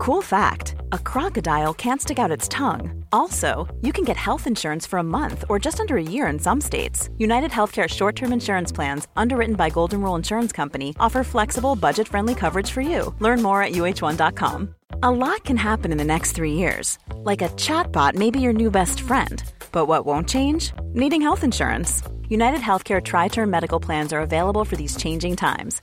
Cool fact a crocodile can't stick out its tongue. Also, you can get health insurance for a month or just under a year in some states. United Healthcare short term insurance plans, underwritten by Golden Rule Insurance Company, offer flexible, budget friendly coverage for you. Learn more at uh1.com. A lot can happen in the next three years. Like a chatbot may be your new best friend. But what won't change? Needing health insurance. United Healthcare Tri Term Medical Plans are available for these changing times.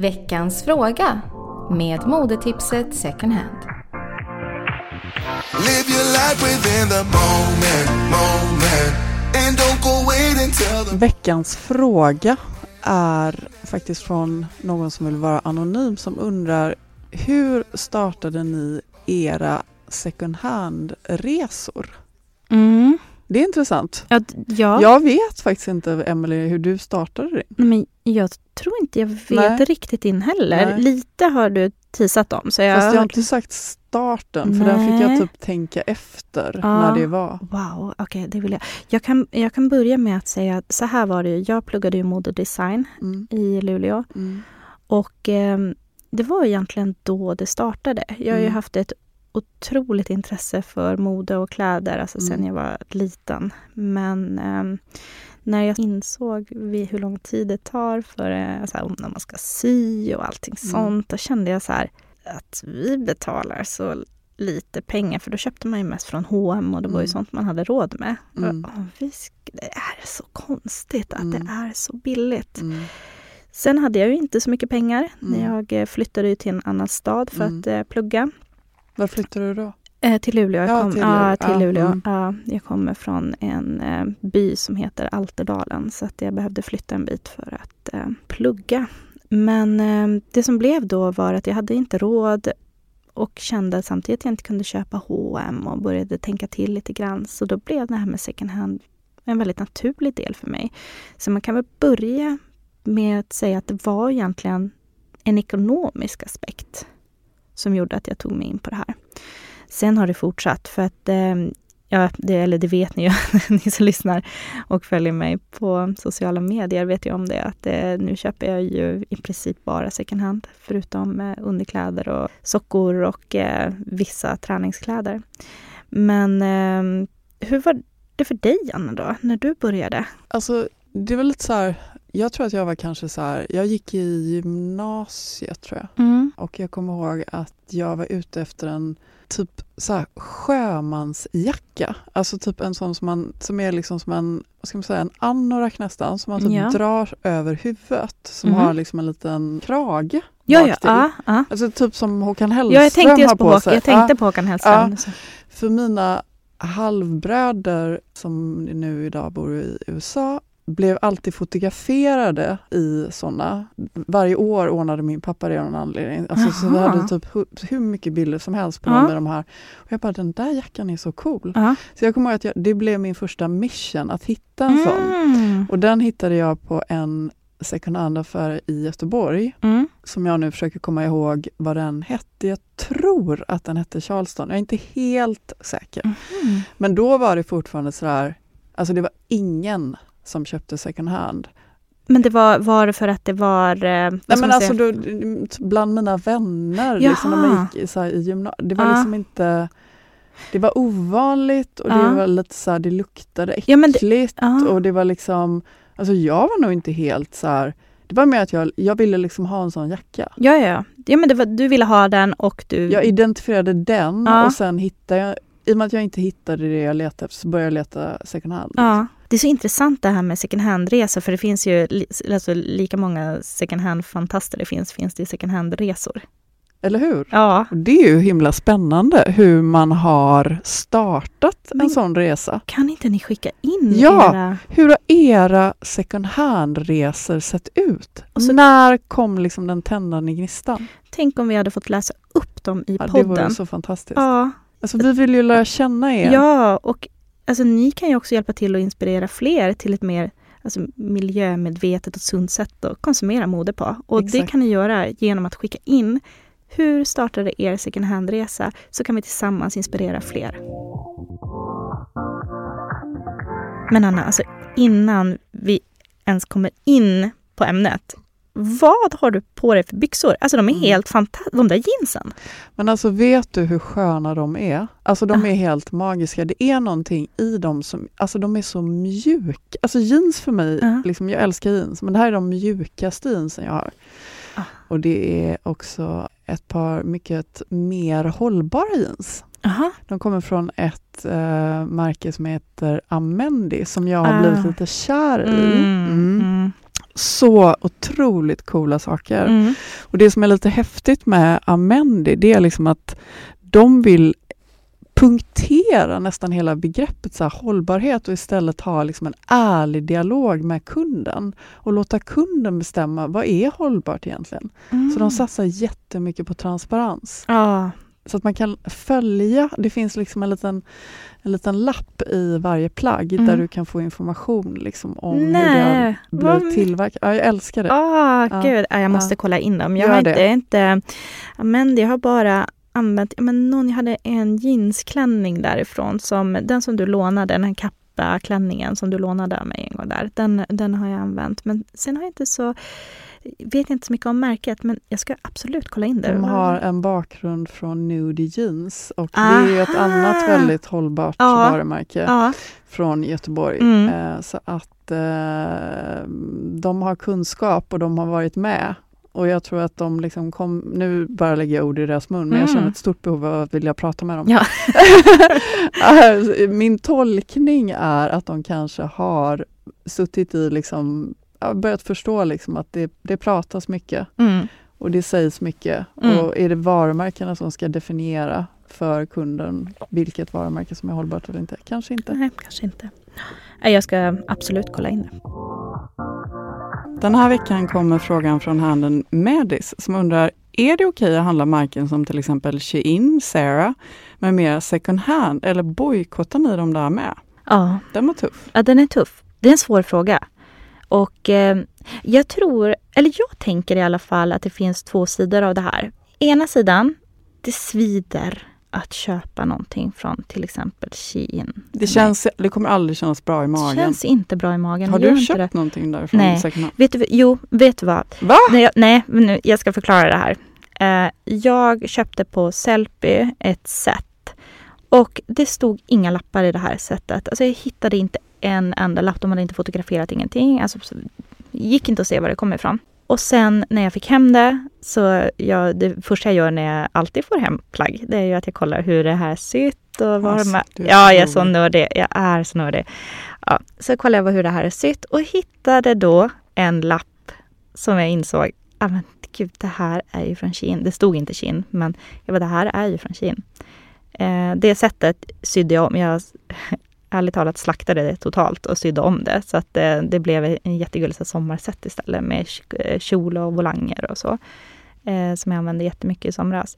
Veckans fråga med modetipset second hand. Veckans fråga är faktiskt från någon som vill vara anonym som undrar hur startade ni era second hand-resor? Mm. Det är intressant. Ja, ja. Jag vet faktiskt inte, Emily hur du startade. Nej, Men jag tror inte jag vet Nej. riktigt in heller. Nej. Lite har du teasat om. Så jag Fast jag har inte sagt starten, för där fick jag typ tänka efter Ja. när det var. Wow, okej, det vill jag. Jag kan, jag kan börja med att säga att så här var det ju. Jag pluggade ju modedesign Mm, i Luleå mm, och ehm, det var egentligen då det startade. Jag har ju Mm. haft ett otroligt intresse för mode och kläder alltså sen Mm. jag var liten. Men ehm, när jag insåg hur lång tid det tar för eh, så här, när man ska sy och allting Mm. sånt, då kände jag så här att vi betalar så lite pengar för då köpte man ju mest från H&M och det var ju Mm. sånt man hade råd med. Mm. Och, sk- det är så konstigt att Mm. det är så billigt. mm, Sen hade jag ju inte så mycket pengar när Mm. jag eh, flyttade ju till en annan stad för Mm. att eh, plugga. Var flyttade du då? Eh, till Luleå. Jag Ja, kom, till Luleå. till Ja, Luleå. mm. Ja, jag kommer från en eh, by som heter Alterdalen så att jag behövde flytta en bit för att eh, plugga. Men eh, det som blev då var att jag hade inte råd och kände samtidigt att jag inte kunde köpa H&M och började tänka till lite grann. Så då blev det här med second hand en väldigt naturlig del för mig. Så man kan väl börja med att säga att det var egentligen en ekonomisk aspekt som gjorde att jag tog mig in på det här. Sen har det fortsatt för att, eh, ja, det, eller det vet ni ju, ni som lyssnar och följer mig på sociala medier vet ju om det, att eh, nu köper jag ju i princip bara second hand, förutom eh, underkläder och sockor och eh, vissa träningskläder. Men eh, hur var det för dig, Anna, då, när du började? Alltså, det var lite så här, jag tror att jag var kanske så här, jag gick i gymnasiet tror jag. Mm. Och jag kommer ihåg att jag var ute efter en typ så här sjömansjacka. Alltså typ en sån som, man, som är liksom som en, vad ska man säga, en anorak nästan, som man typ Ja. drar över huvudet. Som Mhm. har liksom en liten krage Ja, ja, ja, ja. Alltså typ som Håkan Hellström ja jag tänkte har just på, på Håkan, sig. jag tänkte på Håkan Hellström. Så- För mina halvbröder som nu idag bor i USA blev alltid fotograferade i såna. Varje år ordnade min pappa det av någon anledning. Alltså, så vi Aha. hade typ hu- hur mycket bilder som helst på Ja. med de här. Och jag bara, den där jackan är så cool. Ja. Så jag kommer ihåg att jag, det blev min första mission att hitta en sån. Mm. Och den hittade jag på en second hand-affär i Göteborg Mm. som jag nu försöker komma ihåg vad den hette. Jag tror att den hette Charleston. Jag är inte helt säker. Mhm. Men då var det fortfarande sådär, alltså det var ingen som köpte second hand. Men det var, var det för att det var... Eh, Nej, men alltså då, bland mina vänner, liksom, när man gick så här, i gymnasiet, det var Ja. liksom inte det var ovanligt och det Ja. var lite så här, det luktade Ja, men det- äckligt Ja. och det var liksom, alltså jag var nog inte helt så här, Det var mer att jag, jag ville liksom ha en sån jacka. Ja, ja. ja men det var, du ville ha den och du... Jag identifierade den Ja. och sen hittade jag, i och med att jag inte hittade det jag letade efter så började jag leta second hand. Ja. Det är så intressant det här med second hand-resor för det finns ju alltså, lika många second hand-fantaster det finns, finns det second hand-resor. Eller hur? Ja. Det är ju himla spännande hur man har startat Men- en sån resa. Kan inte ni skicka in Ja. era... Hur har era second hand-resor sett ut? Så- När kom liksom den tändande gnistan? Tänk om vi hade fått läsa upp dem i Ja, det podden. vore så fantastiskt. Ja, Alltså, vi vill ju lära känna er. ja, och alltså, ni kan ju också hjälpa till att inspirera fler till ett mer alltså, miljömedvetet och sunt sätt att konsumera mode på. Och det Exakt. kan ni göra genom att skicka in hur startade er second hand-resa? Så kan vi tillsammans inspirera fler. Men Anna, alltså innan vi ens kommer in på ämnet. Vad har du på dig för byxor? Alltså de är Mm. helt fantastiska. De där jeansen. Men alltså vet du hur sköna de är? Alltså de Ah. är helt magiska. Det är någonting i dem som, alltså de är så mjuka. Alltså jeans för mig, Ja. liksom, jag älskar jeans, men det här är de mjukaste jeansen jag har. Ah. Och det är också ett par mycket mer hållbara jeans. Aha. De kommer från ett eh, märke som heter Amendi som jag har Ah. blivit lite kär i. Mm. Mm. Mm. Så otroligt coola saker. Mm. Och det som är lite häftigt med Amendi, det är liksom att de vill punktera nästan hela begreppet så här, hållbarhet och istället ha liksom en ärlig dialog med kunden och låta kunden bestämma vad är hållbart egentligen. Mm. Så de satsar jättemycket på transparens. Ja. Så att man kan följa, det finns liksom en liten, en liten lapp i varje plagg Mm. där du kan få information liksom om hur det Nej, har vad blivit tillverkat. Ja, jag älskar det. Ja. gud. Ja, jag måste Ja. kolla in dem. Jag Gör har det. inte, inte ja, men jag har bara använt, men någon, jag hade en jeansklänning därifrån, som, den som du lånade, den här kappa-klänningen som du lånade av mig en gång där, den, den har jag använt. Men sen har jag inte så, vet inte så mycket om märket, men jag ska absolut kolla in det. De har en bakgrund från Nudie Jeans och det är ett Aha. annat väldigt hållbart Ja. varumärke Ja, från Göteborg. Mm. Eh, så att eh, de har kunskap och de har varit med. Och jag tror att de liksom kom, nu bara lägger jag ord i deras mun, men jag Mm. känner ett stort behov av att vilja prata med dem. Ja. Eh, Min tolkning är att de kanske har suttit i, liksom, ja, börjat förstå liksom att det, det pratas mycket mm. och det sägs mycket. Mm. Och är det varumärkena som ska definiera för kunden vilket varumärke som är hållbart eller inte? Kanske inte. Nej, kanske inte. Jag ska absolut kolla in det. Den här veckan kommer frågan från handeln Medis som undrar är det okej att handla märken som till exempel Shein, Zara med mer second hand eller bojkottar ni dem där med? Ja, Den var tuff. Ja, den är tuff. Det är en svår fråga. Och eh, jag tror, eller jag tänker i alla fall att det finns två sidor av det här. Ena sidan, det svider att köpa någonting från till exempel Shein. Det, känns, det kommer aldrig kännas bra i Det magen. känns inte bra i magen. Har du köpt det. någonting därifrån? Nej. Vet du, jo, vet du vad? Va? Nej, jag, nej nu, jag ska förklara det här. Eh, jag köpte på Sellpy ett set och det stod inga lappar i det här setet. Alltså jag hittade inte en enda lapp. De hade inte fotograferat ingenting. Alltså, så- gick inte att se var det kom ifrån. Och sen när jag fick hem det, så jag, det första jag gör när jag alltid får hem plagg, det är ju att jag kollar hur det här sytt och var Alltså, Ja, jag är så nördig. Jag är så nördig. Ja, så kollade jag hur det här är sytt och hittade då en lapp som jag insåg, ah, men gud, det här är ju från Shein. Det stod inte Shein, men jag bara, det här är ju från Shein. Eh, det sättet sydde jag om. Jag ärligt talat slaktade det totalt och sydde om det. Så att det, det blev en jättegullig sommarset istället med k- kjol och volanger och så. Eh, som jag använde jättemycket i somras.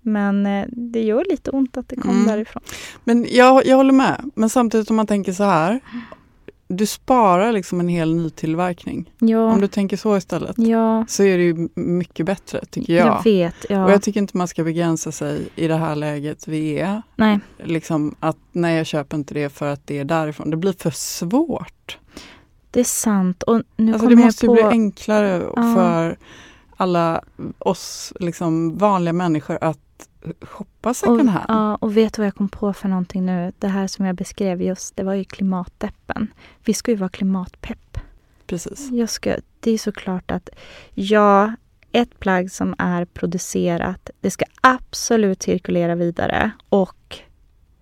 Men eh, det gör lite ont att det kom Mm. därifrån. Men jag, jag håller med. Men samtidigt om man tänker så här. Du sparar liksom en hel nytillverkning. Ja, Om du tänker så istället. ja Så är det ju mycket bättre tycker jag. jag vet. Ja. Och jag tycker inte man ska begränsa sig i det här läget vi är. Nej, Liksom att nej jag köper inte det för att det är därifrån. Det blir för svårt. det är sant. Och nu Alltså det måste jag bli på... enklare Ja. för alla oss liksom vanliga människor att shoppa och, second hand. ja, och vet du vad jag kom på för någonting nu? Det här som jag beskrev just, det var ju klimatdeppen. Vi ska ju vara klimatpepp. Precis. Jag ska, det är såklart att ja, ett plagg som är producerat, det ska absolut cirkulera vidare och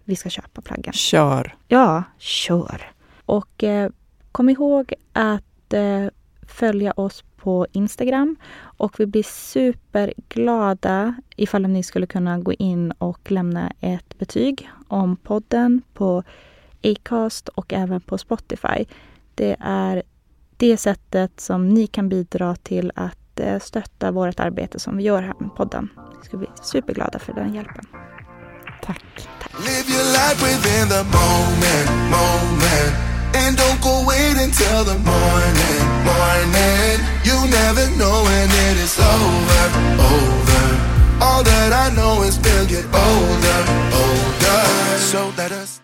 vi ska köpa plaggen. Kör! Ja, kör! Och eh, kom ihåg att eh, följa oss på Instagram och vi blir superglada ifall ni skulle kunna gå in och lämna ett betyg om podden på Acast och även på Spotify. Det är det sättet som ni kan bidra till att eh, stötta vårt arbete som vi gör här med podden. Vi ska bli superglada för den hjälpen. Tack. Live And don't go wait until the morning, morning. You never know when it is over, over. All that I know is we'll get older, older. So let us.